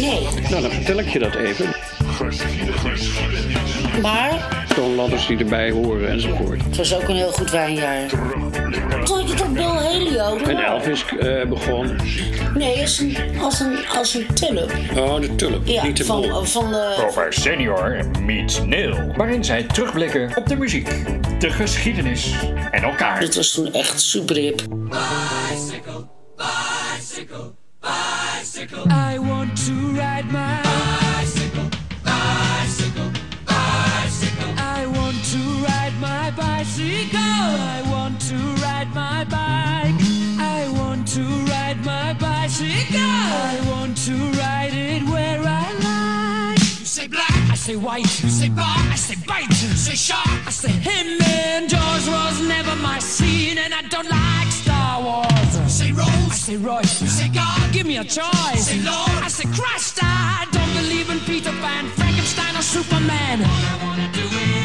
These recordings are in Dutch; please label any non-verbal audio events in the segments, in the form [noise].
Nee. Nou, dan vertel ik je dat even. Maar Toonladders die erbij horen enzovoort. het was ook een heel goed wijnjaar. Toen had je toch Bill Helio? En Elvis eh, begon. Nee, als een, als een, als een tulp. Oh, de tulp. Ja, niet de van, bol. van de... Over Senior meets Neil. Waarin zij terugblikken op de muziek, de geschiedenis en elkaar. Dit was toen echt super hip. Say white. You say bar, I say bite. You say shark, I say him. And Jaws was never my scene, and I don't like Star Wars. You say Rose, I say Royce. You say God, give me a choice. Say Lord, I say Christ. I don't believe in Peter Pan, Frankenstein, or Superman. All I wanna do is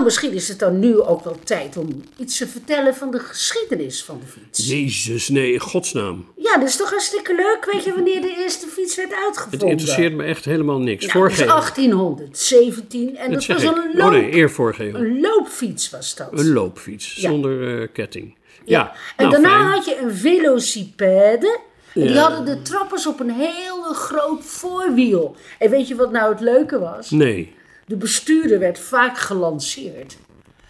Nou, misschien is het dan nu ook wel tijd om iets te vertellen van de geschiedenis van de fiets. Jezus, nee, in godsnaam. Ja, dat is toch hartstikke leuk. Weet je wanneer de eerste fiets werd Het uitgevonden? interesseert me echt helemaal niks. Is Vorige eeuw. 1817 en dat, was een, Oh nee, eer een loopfiets was dat. Een loopfiets, Ja. zonder eh, ketting. Ja, En nou, daarna fijn. had je een velocipede. En die Ja. hadden de trappers op een heel groot voorwiel. En weet je wat nou het leuke was? Nee. De bestuurder werd vaak gelanceerd.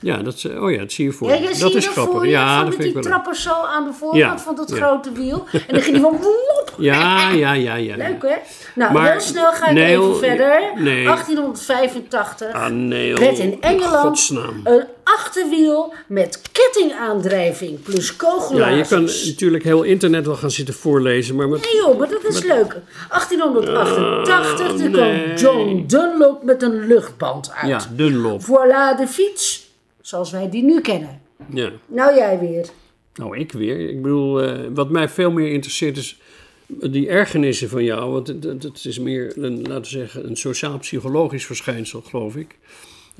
Ja, dat, oh ja, dat zie je voor. Ja, je. dat is grappig. ja, dat vind die ik wel. trappers zo aan de voorkant Ja, van dat ja. grote wiel. En dan ging hij van woep. [laughs] Ja, ja, ja, ja. Leuk hè? Nou, Maar heel snel ga ik Neil- even verder. nee. 1885 Ah, nee, werd in Engeland godsnaam. een achterwiel met kettingaandrijving plus Ja, kogelaars. je kan natuurlijk heel internet wel gaan zitten voorlezen, maar met, Nee joh, maar dat is leuk. 1888, Oh, toen nee. kwam John Dunlop met een luchtband uit. ja, Dunlop. Voilà de fiets, zoals wij die nu kennen. Ja. Nou jij weer. Nou, ik weer. Ik bedoel, eh, wat mij veel meer interesseert is die ergernissen van jou. Want het, het- het is meer, een, laten we zeggen, een sociaal-psychologisch verschijnsel, geloof ik.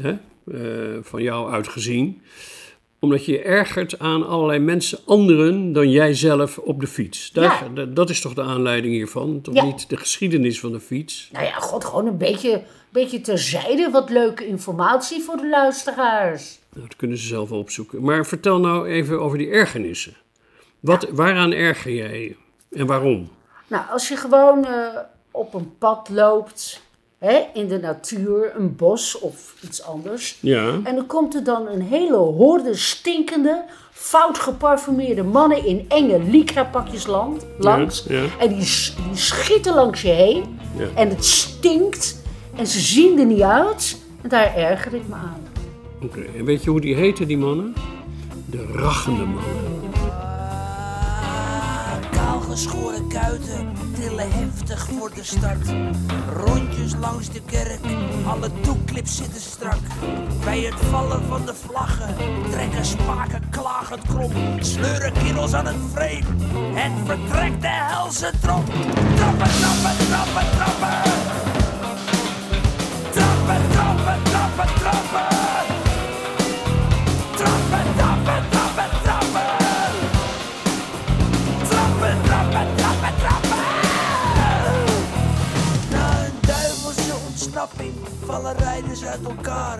Hè? Eh, van jou uitgezien. Omdat je je ergert aan allerlei mensen, anderen dan jijzelf op de fiets. Daar, Ja. dat- Dat is toch de aanleiding hiervan? Toch Ja. niet de geschiedenis van de fiets? Nou ja, god, gewoon een beetje, beetje terzijde. Wat leuke informatie voor de luisteraars. Nou, dat kunnen ze zelf wel opzoeken. Maar vertel nou even over die ergernissen. Wat, Waaraan erger jij je? En waarom? Nou, als je gewoon eh, op een pad loopt, hè, in de natuur, een bos of iets anders. Ja. En dan komt er dan een hele horde stinkende, fout geparfumeerde mannen in enge lycra-pakjes land, langs. ja. En die, die schieten langs je heen. Ja. En het stinkt. En ze zien er niet uit. En daar erger ik me aan. Oké, en weet je hoe die heten, die mannen? De rachende mannen. Kaalgeschoren kuiten trillen heftig voor de start. Rondjes langs de kerk, alle doeklips zitten strak. Bij het vallen van de vlaggen trekken spaken klagend krom. Sleuren kiddels aan het frame, het vertrekt de helse. Trappen, trappen, trappen, trappen. Trappen, trappen. Vallen rijders uit elkaar.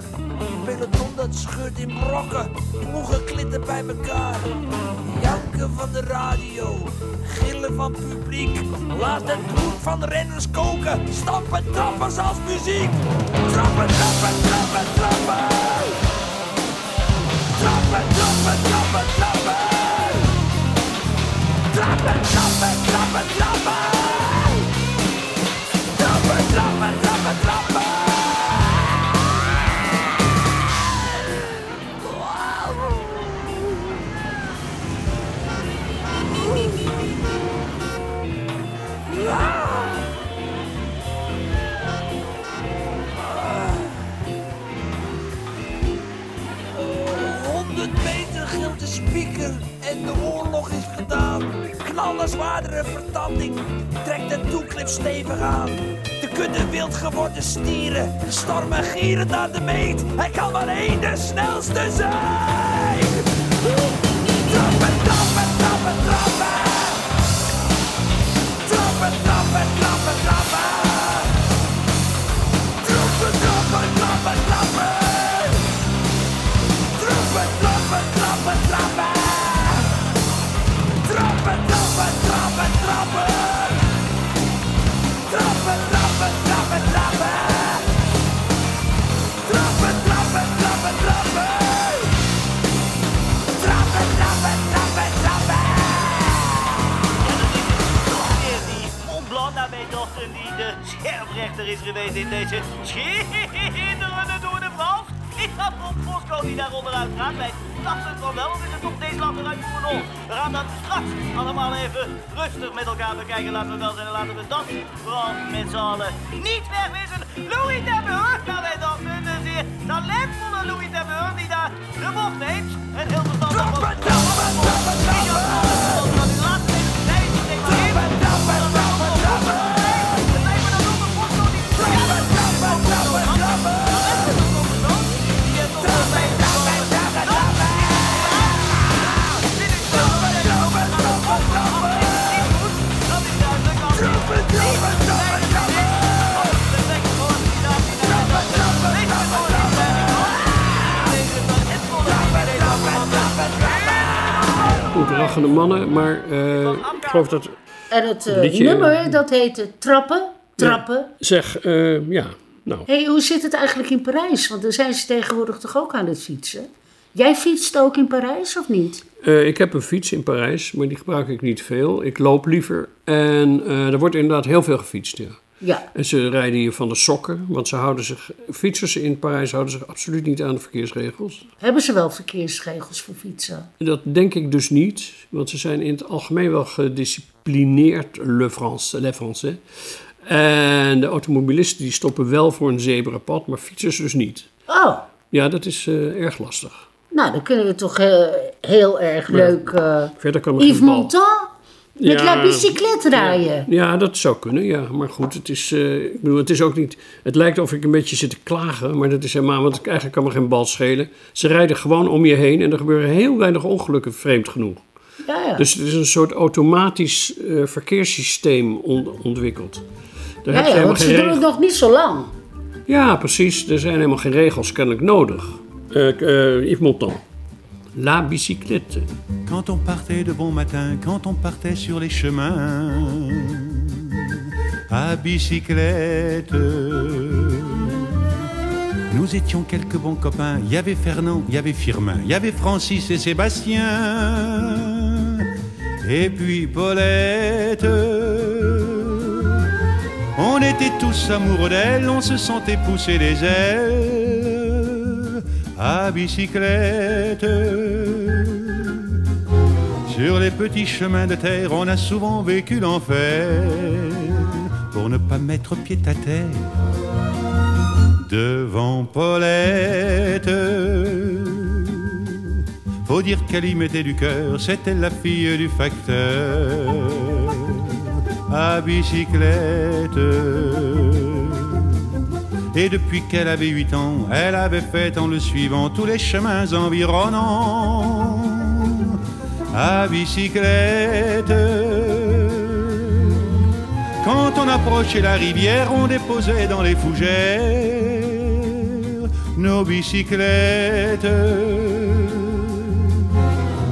Peloton dat scheurt in brokken, ploegen klitten bij elkaar. Janken van de radio, gillen van publiek. Laat het bloed van renners koken, stampen trappers als muziek. Trappen, trappen, trappen, trappen. Trappen, trappen, trappen, trappen. Trappen, trappen, trappen, trappen. Trappen, de oorlog is gedaan. Knallen zwaardere vertanding, trekt de toeklip stevig aan. De kudde wild geworden stieren, stormen gieren naar de meet. Hij kan maar één de snelste zijn. Is geweest in deze schitterende Tour de France. Ik had Bob Fosco die daar onderuit gaat. Wij dachten van wel, is het toch deze land eruit Tournon? We gaan dat straks allemaal even rustig met elkaar bekijken. Laten we wel zijn, laten we dat vooral met z'n allen niet wegwissen. Louis Termeur, naar mijn dochter, de zeer talentvolle Louis Termeur die daar de bocht neemt. En heel verstandig Goed, rachende mannen, maar eh, ik geloof dat... En het eh, Liedje- nummer, dat heette Trappen, Trappen. Zeg, eh, ja, nou... hey, hoe zit het eigenlijk in Parijs? Want daar zijn ze tegenwoordig toch ook aan het fietsen? Jij fietst ook in Parijs of niet? Eh, ik heb een fiets in Parijs, maar die gebruik ik niet veel. Ik loop liever en eh, er wordt inderdaad heel veel gefietst, ja. Ja. En ze rijden hier van de sokken, want ze houden zich, fietsers in Parijs houden zich absoluut niet aan de verkeersregels. Hebben ze wel verkeersregels voor fietsen? Dat denk ik dus niet, want ze zijn in het algemeen wel gedisciplineerd, le les Français. En de automobilisten die stoppen wel voor een zebrapad, maar fietsers dus niet. Oh, Ja, dat is eh, erg lastig. nou dan kunnen we toch eh, heel erg leuk eh Verder kan er Yves. Montand met Ja. la bicyclette rijden. Ja, dat zou kunnen, ja. Maar goed, het is, eh, ik bedoel, het is ook niet... Het lijkt of ik een beetje zit te klagen, maar dat is helemaal... Want eigenlijk kan me geen bal schelen. Ze rijden gewoon om je heen en er gebeuren heel weinig ongelukken, vreemd genoeg. Ja, ja. Dus het is een soort automatisch eh, verkeerssysteem on- ontwikkeld. Daar ja, ja, helemaal want ze doen het nog niet zo lang. Ja, precies. Er zijn helemaal geen regels kennelijk nodig. Eh, Yves Montand. La bicyclette. Quand on partait de bon matin, quand on partait sur les chemins, à bicyclette. Nous étions quelques bons copains. Il y avait Fernand, il y avait Firmin, il y avait Francis et Sébastien. Et puis Paulette. On était tous amoureux d'elle, on se sentait pousser les ailes à bicyclette. Sur les petits chemins de terre, on a souvent vécu l'enfer pour ne pas mettre pied à terre devant Paulette. Faut dire qu'elle y mettait du cœur, c'était la fille du facteur à bicyclette. Et depuis qu'elle avait huit ans, elle avait fait en le suivant tous les chemins environnants à bicyclette. Quand on approchait la rivière, on déposait dans les fougères nos bicyclettes.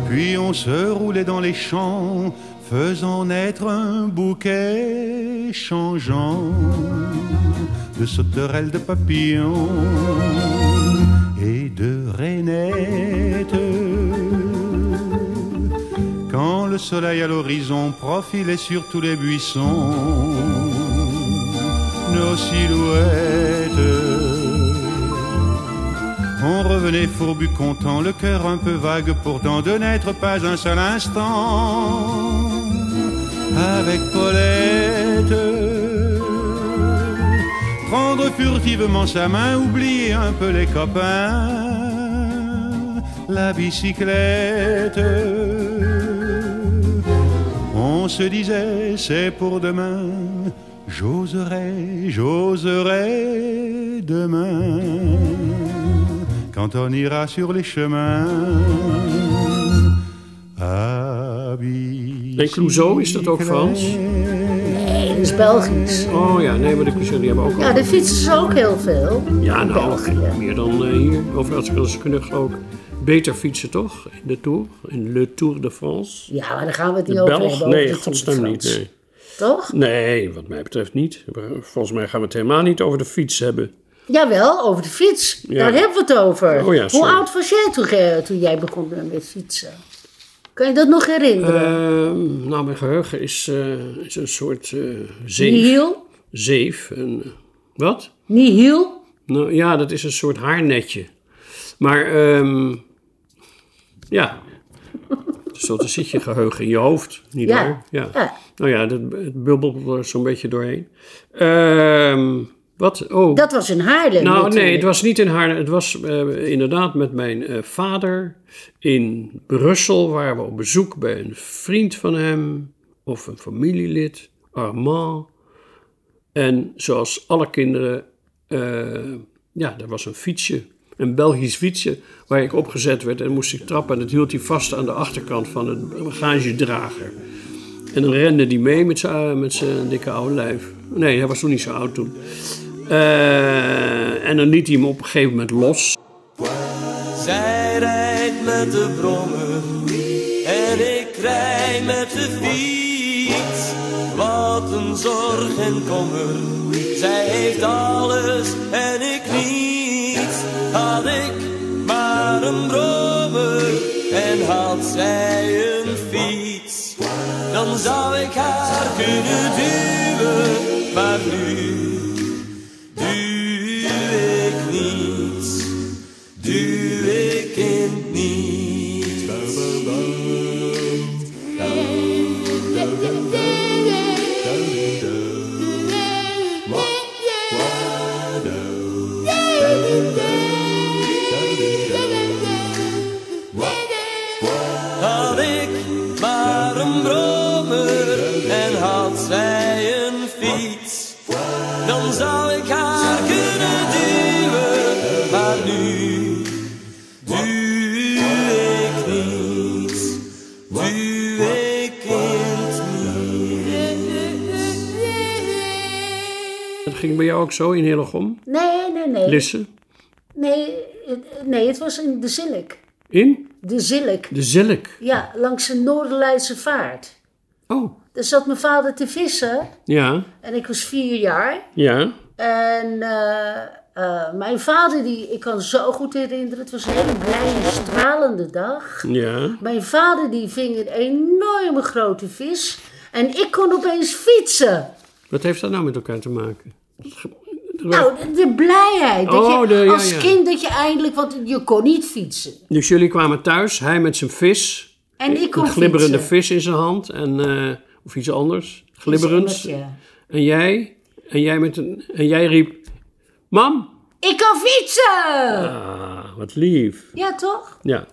Puis on se roulait dans les champs, faisant naître un bouquet changeant de sauterelles, de papillons et de rainettes. Quand le soleil à l'horizon profilait sur tous les buissons, nos silhouettes. On revenait fourbu content, le cœur un peu vague pourtant de n'être pas un seul instant avec Paulette. Prendre furtivement sa main, oublier un peu les copains, la bicyclette. On se disait, c'est pour demain, j'oserai, j'oserai demain, quand on ira sur les chemins. à Clouseau, is dat ook Frans? Is Belgisch. Oh ja, nee, maar de die hebben ook Ja, de fietsen ze ook heel veel. Ja, in nou, België. meer dan eh, hier. Overigens, ze kunnen ook beter fietsen, toch? In de Tour, in Le Tour de France. Ja, maar daar gaan we het niet over hebben. Nee, godsnaam niet. Nee. Toch? nee, wat mij betreft niet. Volgens mij gaan we het helemaal niet over de fiets hebben. Jawel, over de fiets. Ja. Daar hebben we het over. Oh ja, Hoe oud was jij toen, toen jij begon met fietsen? Kan je dat nog herinneren? Ehm, nou, mijn geheugen is, eh, is een soort eh zeef. Nihil? Zeef. En, eh, wat? Nihil? Nou ja, dat is een soort haarnetje. Maar ehm, ja, dan zit je geheugen in je hoofd, niet Ja. waar? Ja. Ja. Nou ja, dat, het bubbelt er zo'n beetje doorheen. Ehm, wat? Oh. Dat was in Haarlem Nou, natuurlijk. nee, het was niet in Haarlem. Het was eh, inderdaad met mijn eh, vader in Brussel. Waren we op bezoek bij een vriend van hem. Of een familielid, Armand. En zoals alle kinderen, eh, ja, er was een fietsje. Een Belgisch fietsje waar ik opgezet werd. En moest ik trappen. En dat hield hij vast aan de achterkant van het bagagedrager. En dan rende hij mee met zijn, met zijn dikke oude lijf. Nee, hij was nog niet zo oud toen. Eh, en dan liet hij hem op een gegeven moment los. Zij rijdt met de brommer en ik rij met de fiets. Wat een zorg en kommer, zij heeft alles en ik niet. Had ik maar een brommer en had zij een fiets, dan zou ik haar kunnen duwen, maar nu bij jou ook zo in Hillegom? Nee, nee, nee. Lisse? Nee, het- nee, het was in de Zilk. In? De Zilk. De Zilk. Ja, langs de Noorderleidse vaart. Oh, Daar zat mijn vader te vissen ja, en ik was vier jaar. ja. En eh, eh, mijn vader, die, ik kan zo goed herinneren, het was een hele blije, stralende dag. Ja. Mijn vader die ving een enorme grote vis en ik kon opeens fietsen. Wat heeft dat nou met elkaar te maken? Nou, de, blijheid. Dat Oh, de- als ja. kind dat je eindelijk, want je kon niet fietsen. Dus jullie kwamen thuis, hij met zijn vis. En ik kon Een glibberende fietsen. vis in zijn hand. En, eh, of iets anders. Glibberends. En jij? En jij, met een, en jij riep... Mam! Ik kan fietsen! Ah, wat lief. Ja, toch? Ja.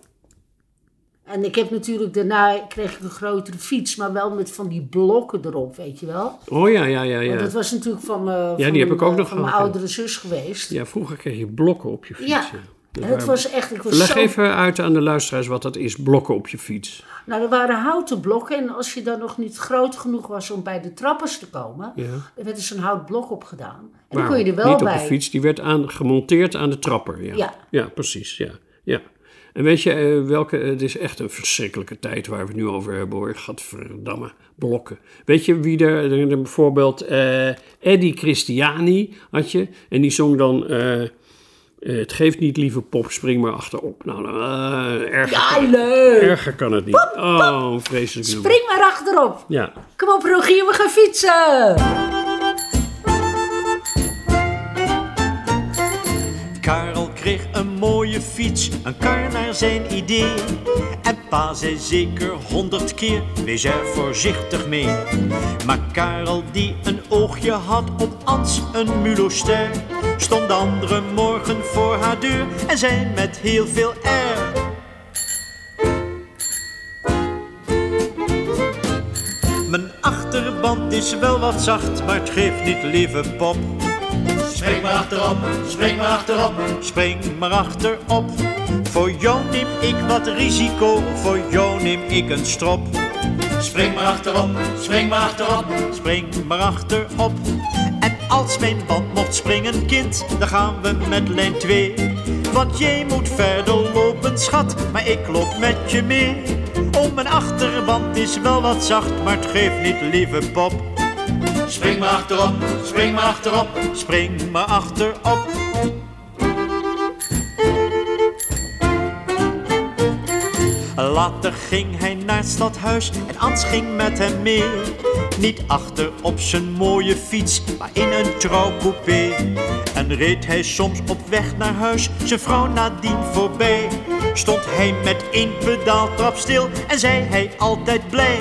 En ik heb natuurlijk daarna kreeg ik een grotere fiets, maar wel met van die blokken erop, weet je wel. Oh ja, ja, ja, Want ja. dat was natuurlijk van, eh, die van, heb ik ook nog van mijn ja. oudere zus geweest. Ja, vroeger kreeg je blokken op je fiets. Ja. Het was echt, ik was Leg zo... even uit aan de luisteraars wat dat is, blokken op je fiets. Nou, er waren houten blokken en als je dan nog niet groot genoeg was om bij de trappers te komen, Ja. er werd dus een hout blok opgedaan. En dan Maar kon je er wel niet bij. op de fiets, die werd aan, gemonteerd aan de trapper. Ja, Ja. precies. Ja. Ja. En weet je eh, welke, het is echt een verschrikkelijke tijd waar we het nu over hebben hoor. Gadverdamme, blokken. Weet je wie er, bijvoorbeeld eh Eddie Christiani had je. En die zong dan, eh, het geeft niet lieve pop, spring maar achterop. Nou, nou eh, erger, Ja, kan, leuk! erger kan het niet. Oh, een vreselijk nummer. Spring maar achterop. Ja. Kom op, Rogier, we gaan fietsen. Karel kreeg een mooie fiets, een kar naar zijn idee. En pa zei zeker honderd keer, wees er voorzichtig mee. Maar Karel die een oogje had op Ans, een muloster, stond de andere morgen voor haar deur en zei met heel veel air. Mijn achterband is wel wat zacht, maar het geeft niet, lieve pop. Spring maar achterop, spring maar achterop, spring maar achterop. Voor jou neem ik wat risico, voor jou neem ik een strop. Spring maar achterop, spring maar achterop, spring maar achterop. En als mijn band mocht springen, kind, dan gaan we met lijn 2. Want jij moet verder lopen, schat, maar ik loop met je mee. Oh, mijn achterband is wel wat zacht, maar het geeft niet, lieve pop. Spring maar achterop, spring maar achterop, spring maar achterop. Later ging hij naar het stadhuis en Ans ging met hem mee. Niet achter op zijn mooie fiets, maar in een trouwcoupé. En reed hij soms op weg naar huis, zijn vrouw nadien voorbij. Stond hij met één pedaaltrap stil en zei hij altijd blij.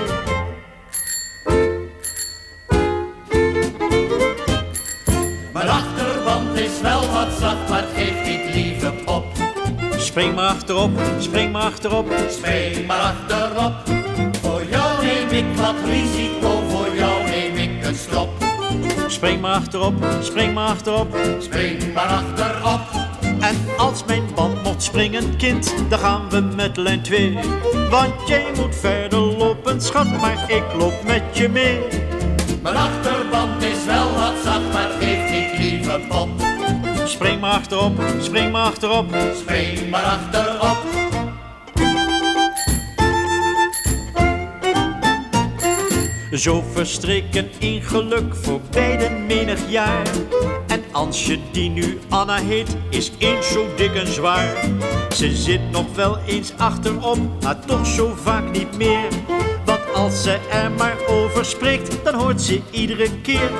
Spring maar achterop, spring maar achterop. Spring maar achterop. Voor jou neem ik wat risico, voor jou neem ik een stop. Spring maar achterop, spring maar achterop. Spring maar achterop. En als mijn band mocht springen, kind, dan gaan we met lijn 2. Want jij moet verder lopen, schat, maar ik loop met je mee. Mijn achterband is wel wat zacht, maar geeft niet lieve pop. Spring maar achterop, spring maar achterop. Spring maar achterop. Zo verstreken in geluk voor beiden menig jaar. En Ansje, die nu Anna heet, is eens zo dik en zwaar. Ze zit nog wel eens achterop, maar toch zo vaak niet meer. Want als ze er maar over spreekt, dan hoort ze iedere keer.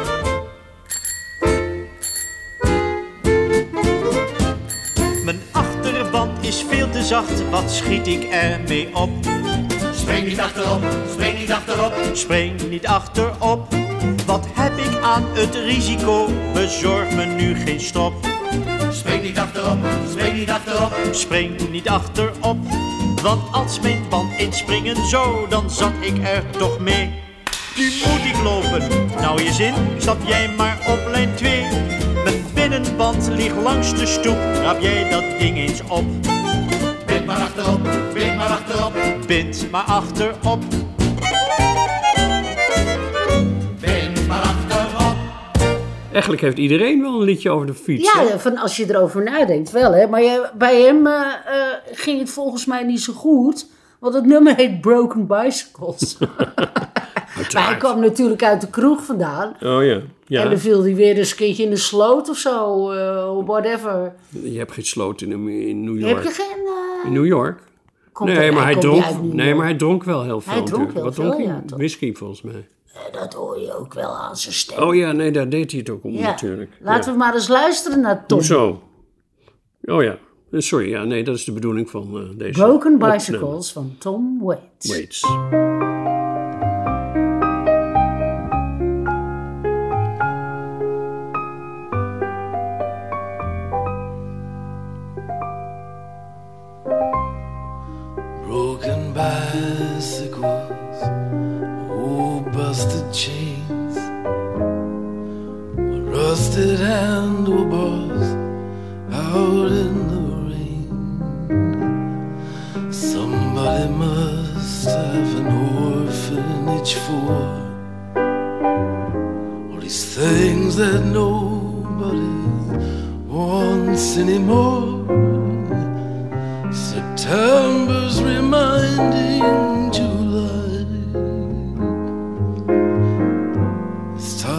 Zacht, wat schiet ik ermee op? Spring niet achterop, spring niet achterop. Spring niet achterop. Wat heb ik aan het risico? Bezorg me nu geen strop. Spring niet achterop, spring niet achterop. Spring niet achterop. Want als mijn band eens springen zou, dan zat ik er toch mee. Nu moet ik lopen. Nou je zin, stap jij maar op lijn 2. Mijn binnenband ligt langs de stoep. Rap jij dat ding eens op. Bind maar achterop, bind maar achterop. Bind maar achterop. Bind maar achterop. Eigenlijk heeft iedereen wel een liedje over de fiets. hè? Ja, van als je erover nadenkt wel, hè. Maar je- bij hem eh, eh, ging het volgens mij niet zo goed. Want het nummer heet Broken Bicycles. [laughs] maar hij kwam natuurlijk uit de kroeg vandaan. Oh ja. ja. En dan viel hij weer eens een keertje in de sloot of zo. eh, whatever. Je hebt geen sloot in, in New York. Heb je geen... eh, In New York? Komt nee, er- maar hij dronk, nee, maar hij dronk wel heel veel. Hij dronk heel Wat veel, dronk hij? ja. Whisky volgens mij. eh, dat hoor je ook wel aan zijn stem. Oh ja, nee, daar deed hij het ook om Ja. natuurlijk. Laten we maar eens luisteren naar Tom. Hoezo? Oh ja, sorry, ja, nee, dat is de bedoeling van eh, deze. Broken opname. Bicycles van Tom Waits. Waits.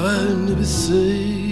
trying to be safe.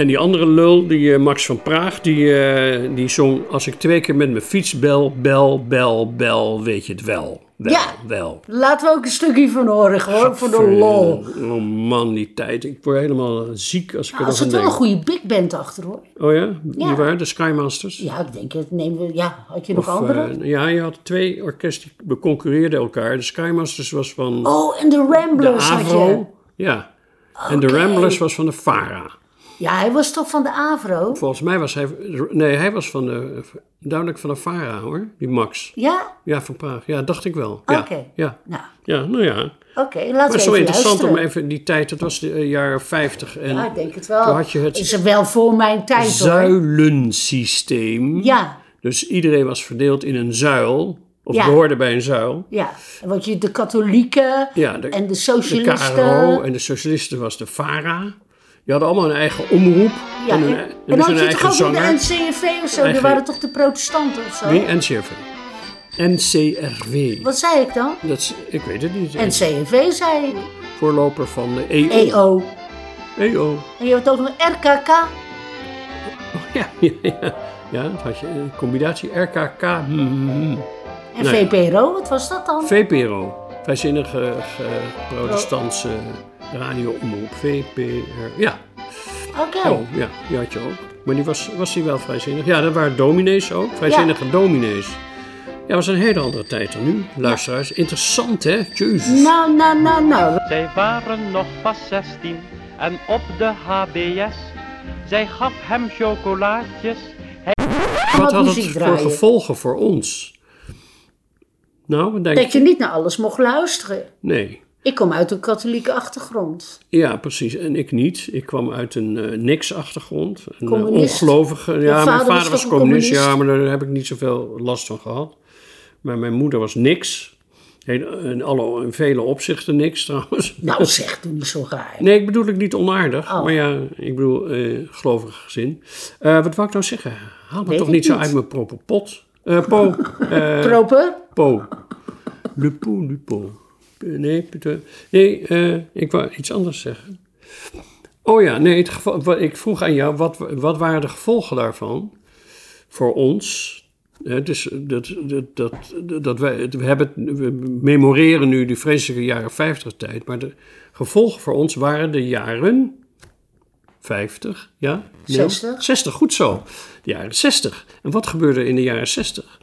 En die andere lul, die eh, Max van Praag, die, eh, die zong... Als ik twee keer met mijn fiets bel, bel, bel, bel, weet je het wel. Wel, Ja. wel. Laten we ook een stukje van horen, gewoon voor de lol. Oh man, die tijd. Ik word helemaal ziek als ik Nou, er nog aan zit wel een goede big band achter, hoor. Oh ja? Die Ja. waren de Skymasters? Ja, ik denk, het nemen we... Ja, had je nog Of, andere? eh, ja, je had twee orkesten die beconcurreerden elkaar. De Skymasters was van oh, en de de Ramblers had je. Avro. Ja. En de. Ramblers was van de Fara. Ja, hij was toch van de Avro? Volgens mij was hij... Nee, hij was van de... Duidelijk van de Fara, hoor. Die Max. Ja? Ja, van Praag. Ja, dacht ik wel. Oké. Ja. Nou, Ja, nou ja. oké, laten Maar we zo even interessant luisteren. om even die tijd, dat was de eh, jaren 50. En Ja, ik denk het wel. Toen had je het Is er wel voor mijn tijd, hoor. zuilensysteem. Ja, Dus iedereen was verdeeld in een zuil. Of Ja. behoorde bij een zuil. ja. En wat je, de katholieken Ja, de, en de de socialisten. KRO en de socialisten was de VARA. Die hadden allemaal een eigen omroep. Ja, en hun, en, en dus had hun je toch eigen ook zanger. de NCRV of zo? Die waren toch de protestanten of zo? Nee, NCRV. NCRV. Wat zei ik dan? Dat is, ik weet het niet. NCRV zei ik. Voorloper van de EO. EO. EO. En je had ook nog RKK. Ja, [laughs] ja, ja. Ja, dat had je. Een combinatie RKK. En Nee. VPRO, wat was dat dan? VPRO. Vrijzinnige ge- protestantse radioomroep. VPR. Ja. Oké. Oh, ja, die had je ook. Maar die was, was die wel vrijzinnig? Ja, dat waren dominees ook. Vrijzinnige dominees. Ja, dat was een hele andere tijd dan nu. Luisteraars, interessant hè? Jezus. Nou, nou, nou, nou. Zij waren nog pas 16 en op de HBS. Zij gaf hem chocolaatjes. Hij... Wat had het voor gevolgen voor ons? Nou, wat denk Dat je je? niet naar alles mocht luisteren. Nee. Ik kom uit een katholieke achtergrond. Ja, precies. En ik niet. Ik kwam uit een eh, niks-achtergrond. Een eh, Communist. ongelovige. Ja, mijn vader was communist. Ja, maar daar heb ik niet zoveel last van gehad. Maar mijn moeder was niks. In, alle, in vele opzichten niks [laughs] trouwens. Nou zeg, doe niet zo raar. Nee, ik bedoel ik niet onaardig. Oh. Maar ja, ik bedoel eh gelovig gezin. Wat wou ik nou zeggen? Haal me toch niet zo uit mijn proper pot. Po. [laughs] Proper? Po. Le po, le po. Nee, nee eh, ik wou iets anders zeggen. Oh ja, nee, het geval, wat, ik vroeg aan jou, wat, wat waren de gevolgen daarvan voor ons? Eh, dus dat, dat, dat, dat wij, we, hebben, het- we memoreren nu de vreselijke jaren 50 tijd, maar de gevolgen voor ons waren de jaren 50, ja? Nee, 60. 60, goed zo. De jaren 60. En wat gebeurde in de jaren 60?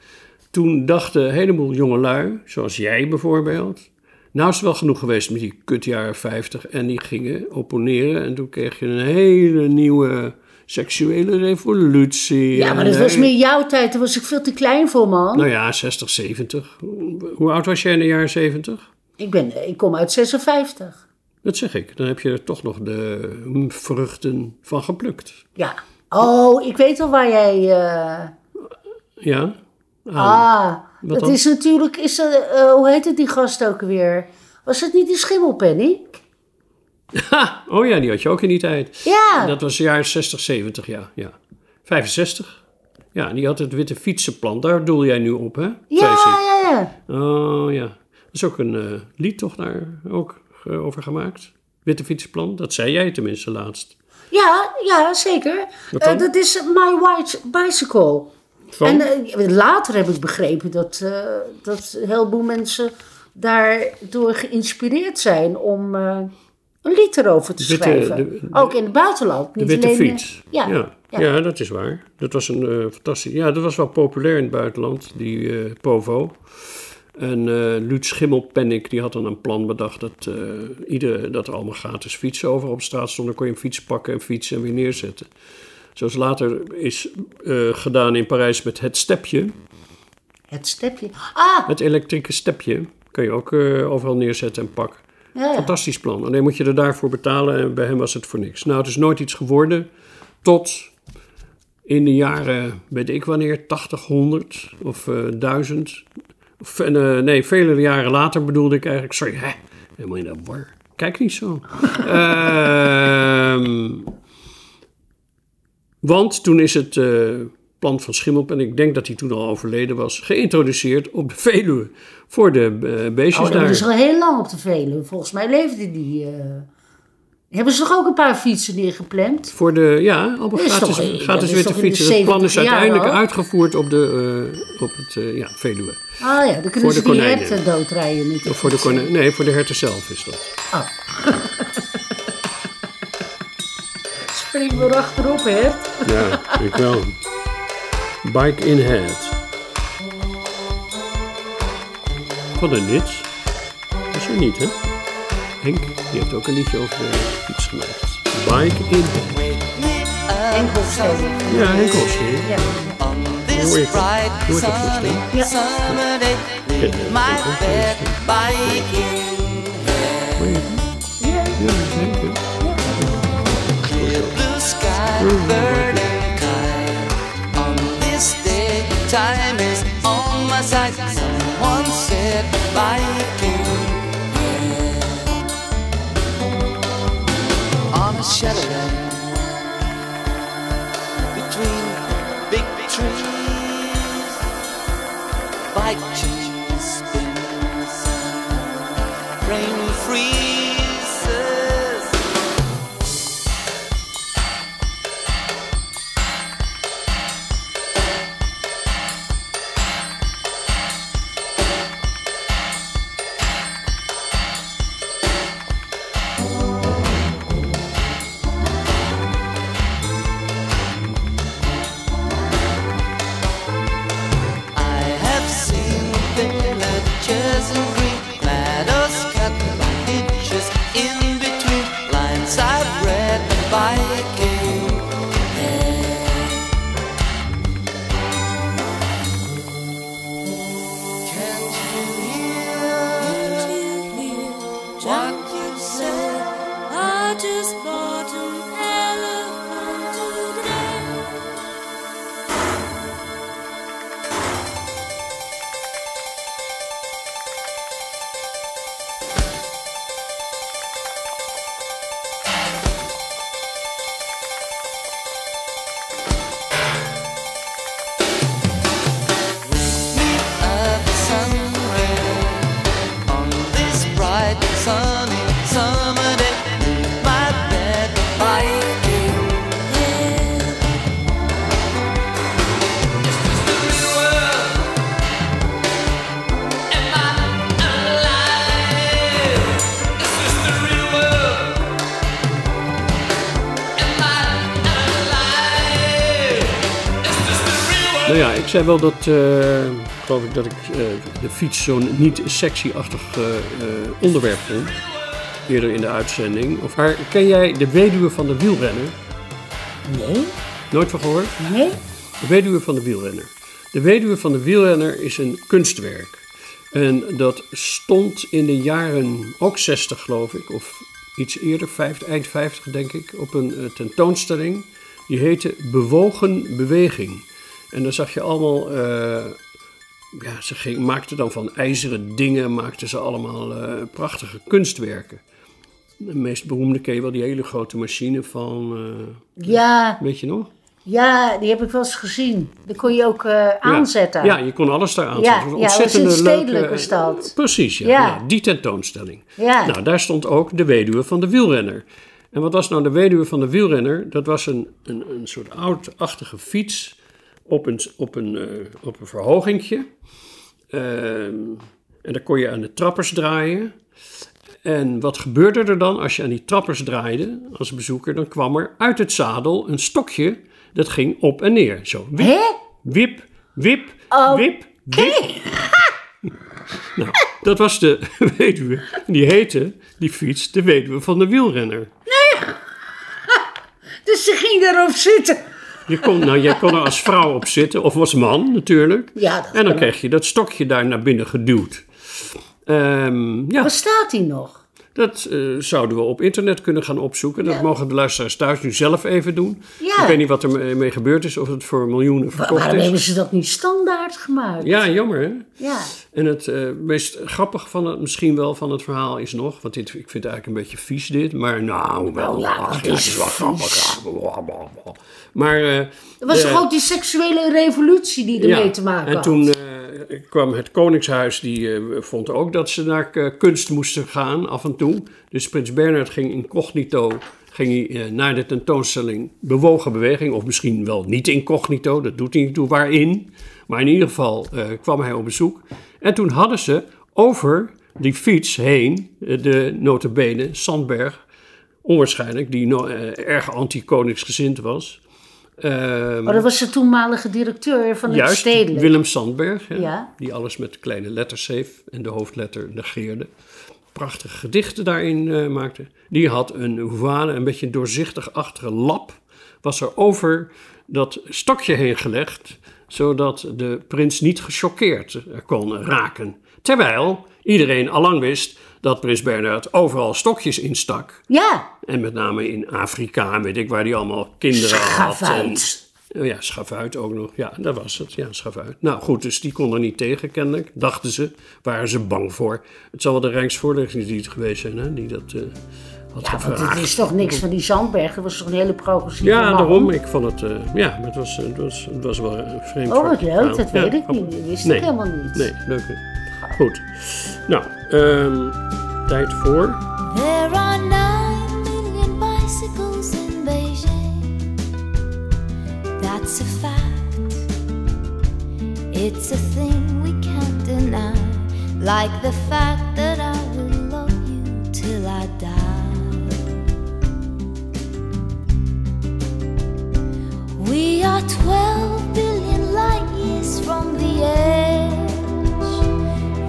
toen dachten een heleboel jongelui, zoals jij bijvoorbeeld... Nou is het wel genoeg geweest met die kut jaren 50 en die gingen opponeren. En toen kreeg je een hele nieuwe seksuele revolutie. Ja, maar En dat was meer jouw tijd. Daar was ik veel te klein voor, man. Nou ja, 60, 70. Hoe oud was jij in de jaren 70? Ik, ben, ik kom uit 56. Dat zeg ik. Dan heb je er toch nog de hm, vruchten van geplukt. Ja. Oh, ik weet al waar jij... eh, Ja? Ah, Wat dat is natuurlijk... Is, er, eh, hoe heet het die gast ook weer? Was het niet die schimmelpenny? Oh ja, die had je ook in die tijd. Ja. Dat was jaar 60, 70, ja. ja. 65. Ja, die had het witte fietsenplan. Daar doel jij nu op, hè? Ja, ja, ja. Oh ja. Dat is ook een eh, lied toch daar ook eh, over gemaakt? Witte fietsenplan. Dat zei jij tenminste laatst. Ja, ja, zeker. Dat is My White Bicycle. Van? En eh, later heb ik begrepen dat, eh, dat een heleboel mensen daardoor geïnspireerd zijn om eh, een lied erover te Witte- schrijven. de- de- Ook in het buitenland. De niet witte alleen, fiets. Ja, ja. ja. Ja, dat is waar. Dat was een fantastisch. Ja, dat was wel populair in het buitenland, die eh, Povo. En eh Luut Schimmelpennik die had dan een plan bedacht dat, ieder, dat er allemaal gratis fietsen over op straat stonden. Dan kon je een fiets pakken en fietsen en weer neerzetten. Zoals later is eh, gedaan in Parijs met het stepje. Het stepje. Ah, Het elektrieke stepje kan je ook eh, overal neerzetten en pakken. ja, ja. Fantastisch plan. Alleen moet je er daarvoor betalen en bij hem was het voor niks. Nou, het is nooit iets geworden tot in de jaren, weet ik wanneer, 80, 100 of eh 1000. Of, nee, vele jaren later bedoelde ik eigenlijk, sorry, hè, helemaal in de war. Kijk niet zo. [laughs] Ehm, want toen is het eh, plan van Schimmelp, en ik denk dat hij toen al overleden was, geïntroduceerd op de Veluwe voor de eh, beestjes Oh, dat daar. is al heel lang op de Veluwe. Volgens mij leefde die... eh, Hebben ze toch ook een paar fietsen neergepland? Voor de, ja, allemaal Dat is gratis, toch- dat gratis witte de fietsen. Het plan is 70 jaar uiteindelijk uitgevoerd op, de, op het ja, Veluwe. Ah ja, dan Voor kunnen de ze die konijnen. herten doodrijden de Of voor de nee, voor de herten zelf is dat. Oh. [laughs] Spring achterop, hè? Ja, ik wel. Bike in head. Wat een nits. Dat is er niet, hè? Henk, die heeft ook een liedje over de fiets gemaakt. Bike in head. Henk Hofstede. Ja, Henk Hofstede. Ja. This Hoor je Hoor je summer day, je my bed biking. Hoor bird. On this day, time is on my side. Someone said biking. On a shadowland Nou ja, ik zei wel dat, eh, geloof ik, dat ik eh, de fiets zo'n niet sexy-achtig eh, onderwerp vond. Eerder in de uitzending. Of haar, ken jij de weduwe van de wielrenner? Nee. Nooit van gehoord? Nee. De weduwe van de wielrenner. De weduwe van de wielrenner is een kunstwerk. En dat stond in de jaren, ook 60 geloof ik, of iets eerder, 50, eind 50 denk ik, op een tentoonstelling. Die heette Bewogen Beweging. En dan zag je allemaal, eh, ja, ze ging, maakten dan van ijzeren dingen, maakten ze allemaal eh, prachtige kunstwerken. De meest beroemde ken je wel die hele grote machine van, eh, Ja, weet je nog? ja, die heb ik wel eens gezien. Die kon je ook aanzetten. Ja, je kon alles daar Ja, aanzetten. ja, was in stedelijke stad. Precies, ja. Ja. ja, die tentoonstelling. Ja. Nou, daar stond ook de weduwe van de wielrenner. En wat was nou de weduwe van de wielrenner? Dat was een, een, een soort oudachtige fiets op een, op een, eh, op een verhogingje. Ehm, en daar kon je aan de trappers draaien. En wat gebeurde er dan als je aan die trappers draaide als bezoeker? Dan kwam er uit het zadel een stokje dat ging op en neer. Zo, wip, wip, wip, wip, wip. nou, dat was de [laughs] weduwe. En die heette, die fiets, de weduwe van de wielrenner. [laughs] Dus ze ging erop zitten. Je kon, nou, jij kon er als vrouw op zitten, of als man natuurlijk. Ja, dat en dan kreeg je dat stokje daar naar binnen geduwd. Ehm, ja. Bestaat die nog? Dat eh, zouden we op internet kunnen gaan opzoeken. Dat mogen de luisteraars thuis nu zelf even doen. Ja. Ik weet niet wat er mee- mee gebeurd is, of het voor miljoenen verkocht waarom hebben is. ze dat niet standaard gemaakt? Ja, jammer hè? Ja. En het eh, meest grappige van het, misschien wel van het verhaal is nog, want dit, ik vind het eigenlijk een beetje vies dit, maar nou wel, ja, het ja, is het is wel grappig. Maar eh, Er was toch ook die seksuele revolutie die ermee te maken en had? toen eh, kwam het Koningshuis, die eh, vond ook dat ze naar eh, kunst moesten gaan af en toe. Dus Prins Bernhard ging incognito ging hij, eh, naar de tentoonstelling Bewogen Beweging. Of misschien wel niet incognito, dat doet hij niet toe, waarin. Maar in ieder geval eh, kwam hij op bezoek. En toen hadden ze over die fiets heen, eh, de notabene Sandberg, onwaarschijnlijk, die no- eh, erg anti-koningsgezind was. Ehm, Maar Oh, dat was de toenmalige directeur van het Juist, stedelijk. Willem Sandberg, hè, Ja. die alles met kleine letters schreef en de hoofdletter negeerde. Prachtige gedichten daarin maakte. Die had een hoevale, een beetje een doorzichtig-achtige lap, was er over dat stokje heen gelegd, zodat de prins niet gechoqueerd kon raken. Terwijl iedereen allang wist dat prins Bernhard overal stokjes instak. Ja, En met name in Afrika, en weet ik waar die allemaal kinderen had. En, oh ja, schavuit ook nog. Ja, dat was het. Ja, schavuit. Nou goed, dus die kon er niet tegen, kennelijk. Dachten ze. Waren ze bang voor. Het zal wel de Rijksvoorlichtingsdienst geweest zijn, hè, die dat eh, had ja want gevraagd. het is toch niks van die Zandberg. Dat was toch een hele progressieve Ja, man? daarom. Ik vond het, eh, ja, het was, het was, het was wel een vreemd. Oh, wat leuk. Dat Ja, weet ik niet. Dat wist Nee, ik helemaal niet. Nee, leuk. hè. Goed. Nou, ehm, tijd voor... There are nine million bicycles in Beijing. That's a fact. It's a thing we can't deny. Like the fact that I will love you till I die. We are 12 billion light years from the edge.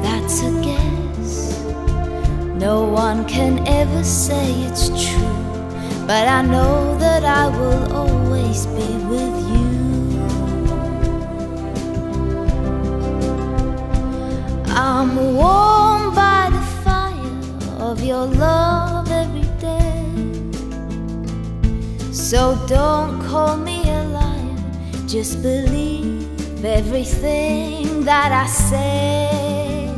That's a guess. No one can ever say it's true, but I know that I will always be with you. I'm warmed by the fire of your love every. So don't call me a liar, just believe everything that I say.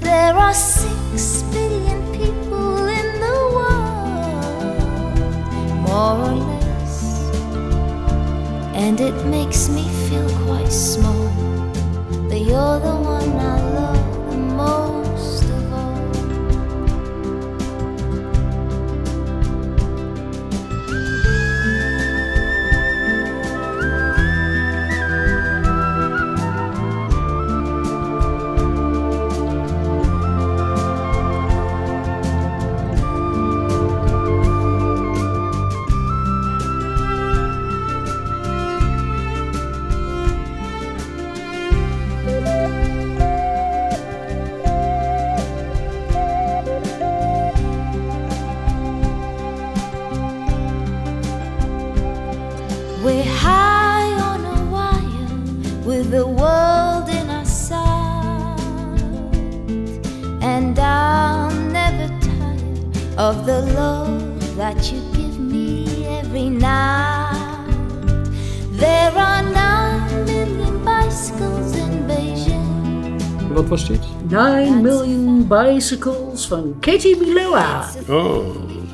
There are six billion people in the world, more or less, and it makes me feel quite small. But you're the one I Bicycles van Katie Biloa. Oh,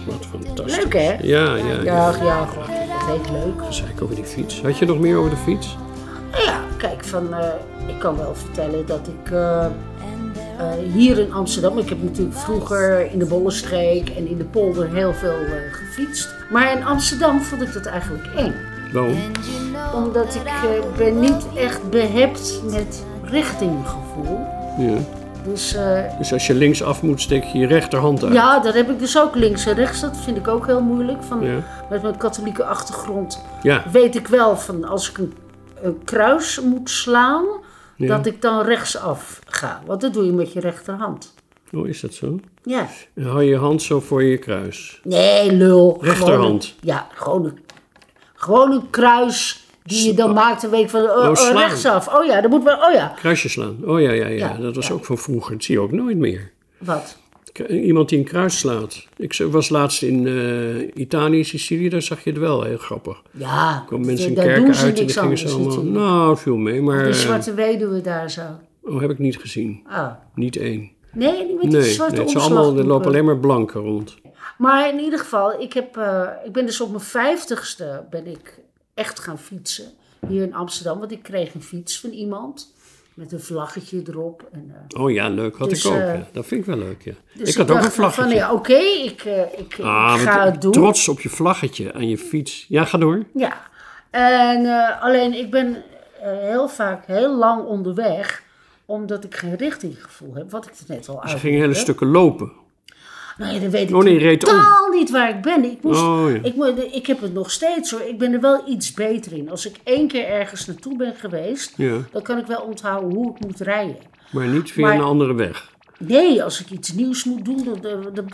wat fantastisch. Leuk hè? Ja, ja, ja. Ja, dat ik leuk. Dat zei ik over die fiets. Had je nog meer over de fiets? Nou ja, kijk, van, eh, ik kan wel vertellen dat ik eh, eh, hier in Amsterdam, ik heb natuurlijk vroeger in de Bollenstreek en in de polder heel veel gefietst. Maar in Amsterdam vond ik dat eigenlijk eng. Waarom? Omdat ik ben niet echt behept met richtinggevoel. Ja. Dus eh, Dus als je linksaf moet, steek je je rechterhand uit. ja, daar heb ik dus ook links en rechts. Dat vind ik ook heel moeilijk. Van, Ja. Met mijn katholieke achtergrond Ja. weet ik wel van als ik een, een kruis moet slaan, Ja. dat ik dan rechtsaf ga. Want dat doe je met je rechterhand. Oh, is dat zo? Ja. Dan hou je je hand zo voor je kruis. Nee, lul. Rechterhand. Gewoon een- ja, gewoon een, gewoon een kruis die je dan maakt en weet ik van oh, Oh, oh, slaan. rechtsaf. Oh ja, dat moet wel. Oh ja. Kruisje slaan. Oh ja, ja, ja. Ja, dat was ook van vroeger. Dat zie je ook nooit meer. Wat? Iemand die een kruis slaat. Ik was laatst in eh, Italië, Sicilië, daar zag je het wel. Heel grappig. Ja, Er kwamen mensen in kerken uit en gingen ze allemaal... Nou, viel mee, maar... De eh, zwarte weduwe daar zo. Oh, heb ik niet gezien. Ah. Niet één. Nee, die met die Nee, zwarte nee, het allemaal, er lopen alleen maar blanken rond. Maar in ieder geval, ik, heb, eh, ik ben dus op mijn vijftigste ben ik echt gaan fietsen. Hier in Amsterdam, want ik kreeg een fiets van iemand. Met een vlaggetje erop. En, eh, Oh ja, leuk. Had Dus, ik ook. eh, ja. Dat vind ik wel leuk, ja. dus ik had ook een vlaggetje. Ja, oké, ik, eh, ik, ik Ah, ga het doen. Trots op je vlaggetje aan je fiets. Ja, ga door. Ja, en alleen ik ben heel vaak heel lang onderweg, omdat ik geen richtinggevoel heb, wat ik er net al Ze uitlegde. gingen hele stukken lopen. Nou ja, dan weet ik Oh nee, om. totaal niet waar ik ben. Ik, moest, Oh, ja. ik, heb het nog steeds hoor. Ik ben er wel iets beter in. Als ik één keer ergens naartoe ben geweest, Ja. dan kan ik wel onthouden hoe ik moet rijden. Maar niet via Maar- een andere weg. Nee, als ik iets nieuws moet doen, dan, dan,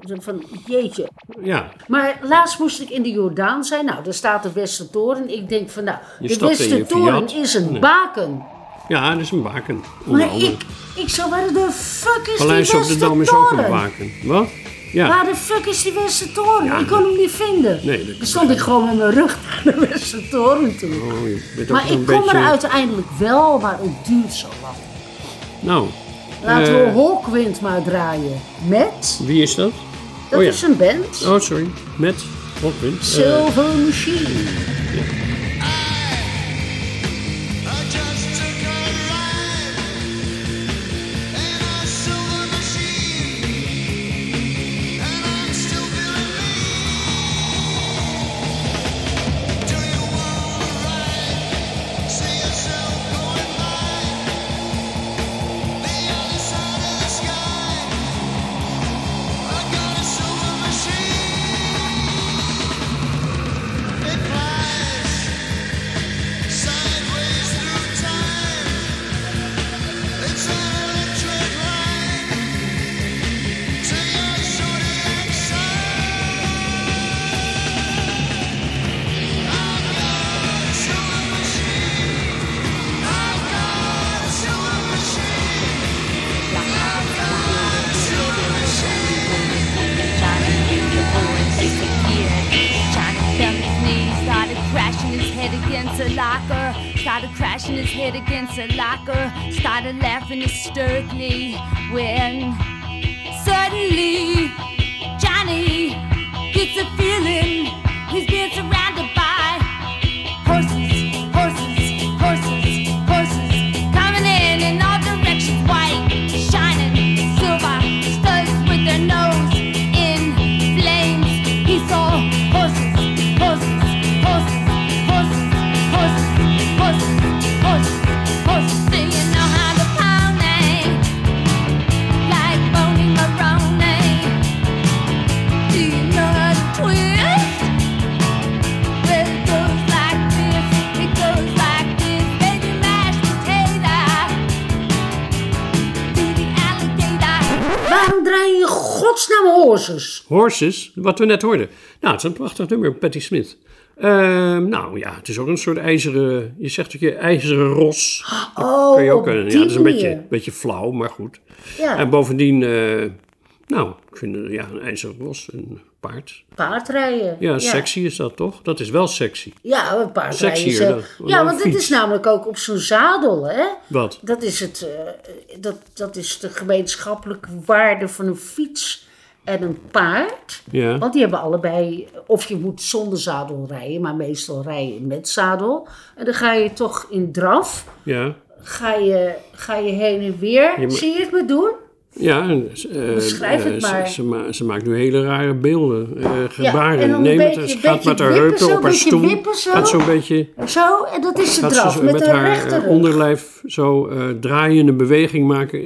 dan- van jeetje. Ja, Maar laatst moest ik in de Jordaan zijn. Nou, daar staat de Westertoren. Ik denk van, nou, Je de Westertoren is een Nee. baken. Ja dat is een baken. Maar andere. ik, ik zo, waar de fuck is Paleis die op de Dam is ook een baken. Wat? Ja. Waar de fuck is die Westertoren? ik kon hem niet vinden. Nee, dat Dan stond ik gewoon met mijn rug naar de Westertoren toe. Oh, je bent ook maar een ik kom beetje... er uiteindelijk wel, maar het duurt zo lang. Nou, Laten eh, we Hawkwind maar draaien. Met, wie is dat? dat oh ja. is een band, Oh, sorry. Met Rockwind. Eh, Silver Machine. His head against a locker. Started laughing hysterically when suddenly Johnny gets a feeling horses? Horses, wat we net hoorden. Nou, het is een prachtig nummer, Patti Smith. Ehm, nou ja, het is ook een soort ijzeren, je zegt ook je ijzeren ros. Oh, Kun je ook, ja, dat is een beetje, beetje flauw, maar goed. Ja. En bovendien, eh, Nou, ik vind ja, een ijzeren ros, een paard. Paardrijden. Ja, sexy is dat toch? Dat is wel sexy. Ja, een paardrijden. Sexier dan- eh, dan Ja, want dit fiets. is namelijk ook op zo'n zadel, hè? Wat? Dat is, het, eh, dat, dat is de gemeenschappelijke waarde van een fiets en een paard. Ja. Want die hebben allebei, of je moet zonder zadel rijden, maar meestal rij je met zadel. En dan ga je toch in draf, Ja. ga je, ga je heen en weer. Ja, maar- Zie je het me doen? Ja, en, eh, Beschrijf het eh, ze- maar. Ze, ma- ze maakt nu hele rare beelden, eh, gebaren. het, beetje- ze gaat met haar heupen zo, op haar stoel. zo. Gaat zo'n beetje... Zo, en dat is de draf met, haar rechterrug. onderlijf zo draaiende beweging maken.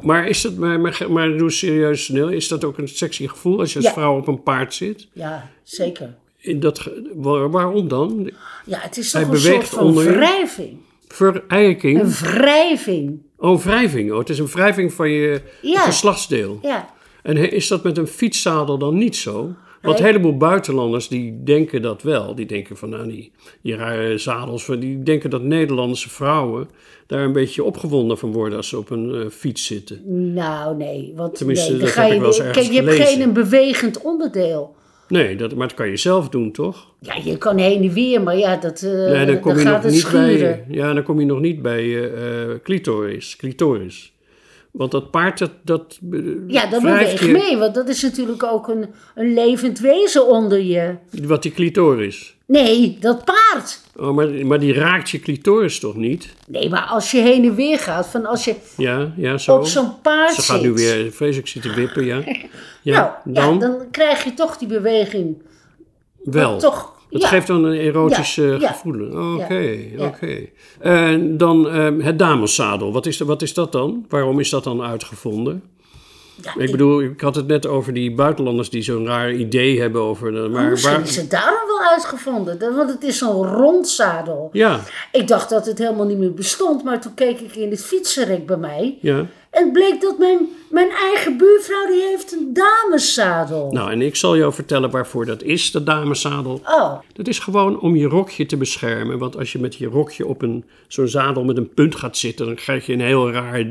Maar is dat, maar, maar, maar doe serieus snel, is dat ook een sexy gevoel als je als Ja. vrouw op een paard zit? Ja, zeker. In dat, waar- waarom dan? Ja, het is Hij een soort van onder wrijving. Verijking? Een wrijving. Oh, wrijving. Oh, het is een wrijving van je Ja. geslachtsdeel. Ja. En is dat met een fietszadel dan niet zo? Want een heleboel buitenlanders die denken dat wel. Die denken van nou, die, die rare zadels. Die denken dat Nederlandse vrouwen daar een beetje opgewonden van worden als ze op een eh, fiets zitten. Nou, nee. Want Tenminste, nee, dat ga heb je, ik wel eens ergens Kijk, je hebt gelezen. geen een bewegend onderdeel. Nee, dat, maar dat kan je zelf doen, toch? Ja, je kan heen en weer, maar ja, dat, nee, dan kom dan je gaat nog het niet schuren. bij. Ja, dan kom je nog niet bij eh, clitoris, clitoris. Want dat paard, dat. dat eh, Ja, dat beweegt je- mee, want dat is natuurlijk ook een, een levend wezen onder je. Wat die clitoris. Nee, dat paard. Oh, maar, maar die raakt je clitoris toch niet? Nee, maar als je heen en weer gaat, van als je Ja, ja, zo. op zo'n paard Ze gaat nu weer vreselijk zitten wippen, ja. [laughs] Ja, nou, dan ja, dan krijg je toch die beweging. wel. toch, Het ja. geeft dan een erotisch Ja, gevoel. Oké, oké. En dan ehm, het dameszadel. Wat is, wat is dat dan? Waarom is dat dan uitgevonden? Ik bedoel, ik had het net over die buitenlanders die zo'n raar idee hebben over... de- Maar misschien waar, is het daarom wel uitgevonden. Want het is zo'n rond zadel. ja, Ik dacht dat het helemaal niet meer bestond, maar toen keek ik in het fietsenrek bij mij. ja. En het bleek dat mijn, mijn eigen buurvrouw, die heeft een dameszadel. Nou, en ik zal jou vertellen waarvoor dat is, dat dameszadel. Oh, Dat is gewoon om je rokje te beschermen. Want als je met je rokje op een, zo'n zadel met een punt gaat zitten, dan krijg je een heel raar,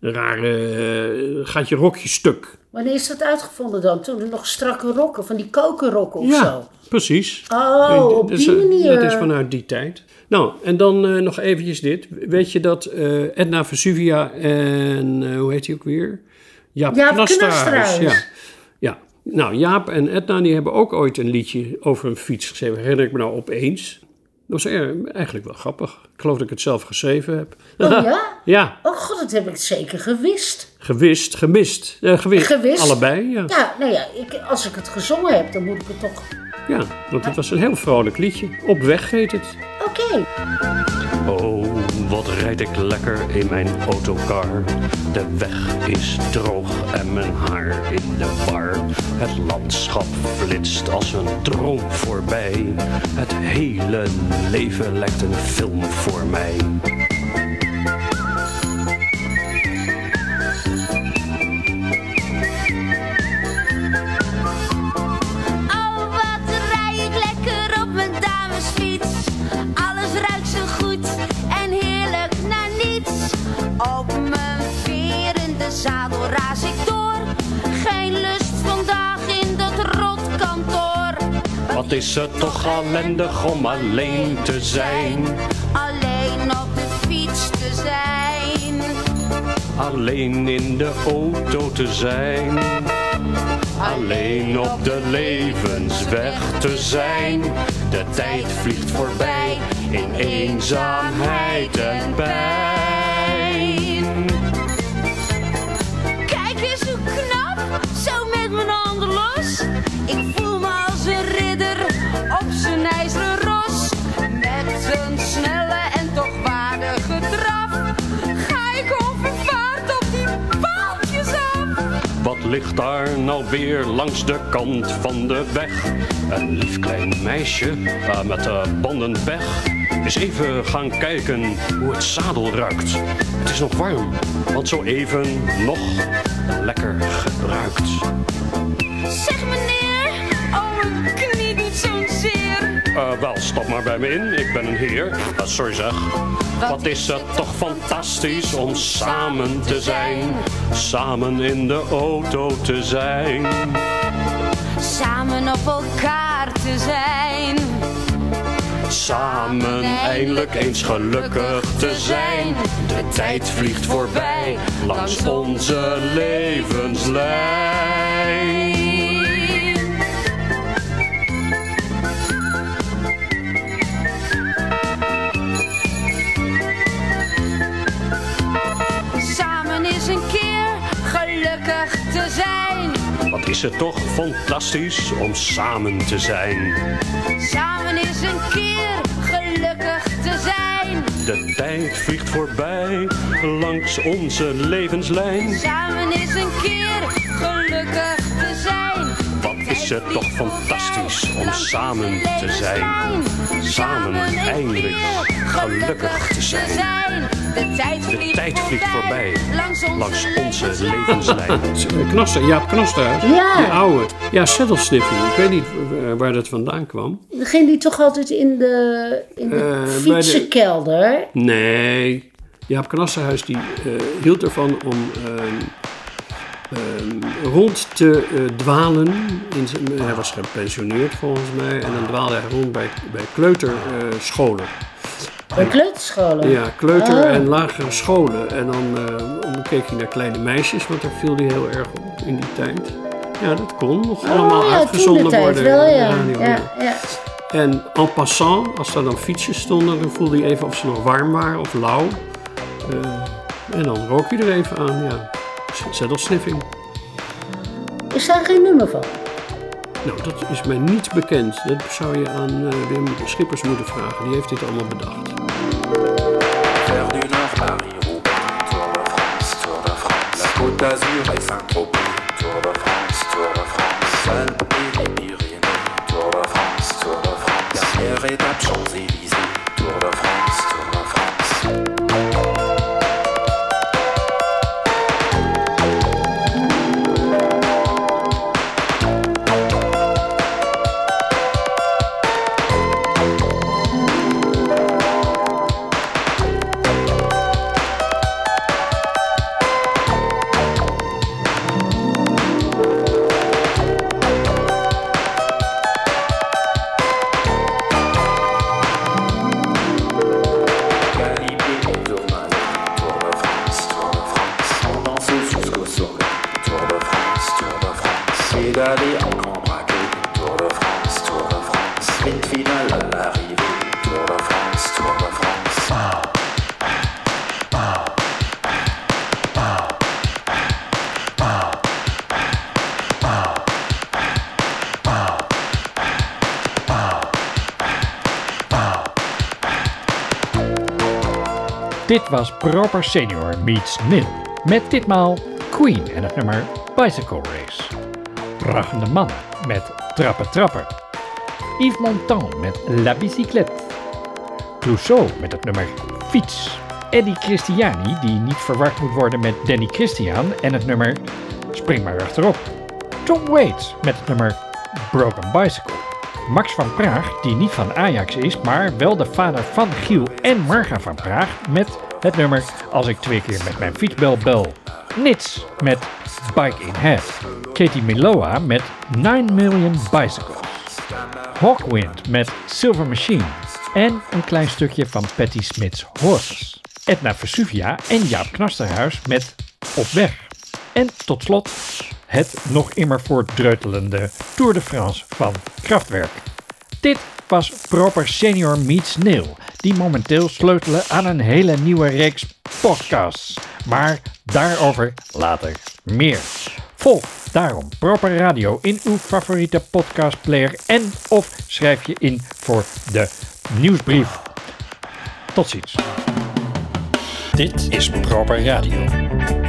een rare, eh, gaat je rokje stuk. wanneer is dat uitgevonden dan? Toen er nog strakke rokken, van die kokerrokken of ja, zo. precies. Oh, op Dat is, die eh, manier. Dat is vanuit die tijd. Nou, en dan eh, nog eventjes dit. Weet je dat eh, Edna Vesuvia en, eh, hoe heet hij ook weer? Jaap, Jaap. Knasterhuis. Ja. ja. Nou, Jaap en Edna die hebben ook ooit een liedje over een fiets geschreven. Herinner ik me nou opeens. Dat was er- eigenlijk wel grappig. Ik geloof dat ik het zelf geschreven heb. Oh [laughs] ja? ja, Oh god, dat heb ik zeker gewist. gewist, gemist. Eh, gewist. Gewist? Allebei, ja. Ja, nou ja, ik, als ik het gezongen heb, dan moet ik het toch... Ja, want het was een heel vrolijk liedje. Op weg heet het. Oké. Wat rijd ik lekker in mijn autocar. De weg is droog en mijn haar in de war. Het landschap flitst als een droom voorbij. Het hele leven lijkt een film voor mij. Is het toch ellendig om alleen te zijn. Alleen op de fiets te zijn. Alleen in de auto te zijn. Alleen op de levensweg te zijn. De tijd vliegt voorbij in eenzaamheid en pijn. Kijk eens hoe knap, zo met mijn handen los. Ik voel ligt daar nou weer langs de kant van de weg? Een lief klein meisje eh, met de banden weg. Eens even gaan kijken hoe het zadel ruikt. Het is nog warm, want zo even nog lekker gebruikt. Eh, wel, stap maar bij me in. Ik ben een heer. Eh, sorry zeg. Wat is het toch fantastisch om samen te zijn. Samen in de auto te zijn. Samen op elkaar te zijn. Samen eindelijk eens gelukkig te zijn. De tijd vliegt voorbij langs onze levenslijn. Is het toch fantastisch om samen te zijn. Samen eens een keer gelukkig te zijn. De tijd vliegt voorbij langs onze levenslijn. Samen eens een keer gelukkig te zijn. Wat is het toch fantastisch om samen te zijn. Samen eindelijk gelukkig te zijn. De tijd De vliegt, tijd vliegt voorbij langs onze, langs onze levenslijn. [laughs] Knaster, Jaap Knasterhuis. Ja. Die oude. Ja, saddlesniffing. Ik weet niet eh, waar dat vandaan kwam. Ging die toch altijd in de, in de Eh, de- fietsenkelder? Nee. Jaap Knasterhuis die eh, hield ervan om ehm, ehm, rond te dwalen. In zijn, hij was gepensioneerd volgens mij. En dan dwaalde hij rond bij, bij kleuterscholen. Bij kleuterscholen? Ja, kleuter- Oh. en lagere scholen. En dan, eh, dan keek hij naar kleine meisjes, want daar viel hij heel erg op in die tijd. Ja, dat kon nog allemaal Oh ja, uitgezonden worden. wel, ja. radio, ja, ja. En en passant, als er dan fietsjes stonden, dan voelde hij even of ze nog warm waren of lauw. Eh, en dan rook je er even aan, ja. Zettelsniffing. Is daar geen nummer van? Nou, dat is mij niet bekend. Dat zou je aan eh, Wim Schippers moeten vragen. Die heeft dit allemaal bedacht. Tour de France, Tour de France. Tour de France, Tour de France. Tour de France, Tour de France. Tour de Dit was Proper Senior meets Nil. Met ditmaal Queen en het nummer Bicycle Race. Rachende Mannen met Trappen Trapper. Yves Montand met La Bicyclette. Clouseau met het nummer Fiets. Eddie Christiani, die niet verward moet worden met Danny Christian en het nummer Spring maar achterop. Tom Waits met het nummer Broken Bicycle. Max van Praag, die niet van Ajax is, maar wel de vader van Giel en Marga van Praag, met het nummer Als ik twee keer met mijn fietsbel bel. Nits met Bike in Head. Katie Miloa met 9 Million Bicycles. Hawkwind met Silver Machine. En een klein stukje van Patti Smith's Horses. Edna Vesuvia en Jaap Knasterhuis met Op weg. En tot slot het nog immer voortdreutelende Tour de France van Kraftwerk. Dit was Proper Senior Meets Neil, die momenteel sleutelen aan een hele nieuwe reeks podcasts. Maar daarover later meer. Volg daarom Proper Radio in uw favoriete podcastplayer en of schrijf je in voor de nieuwsbrief. Tot ziens. Dit is Proper Radio.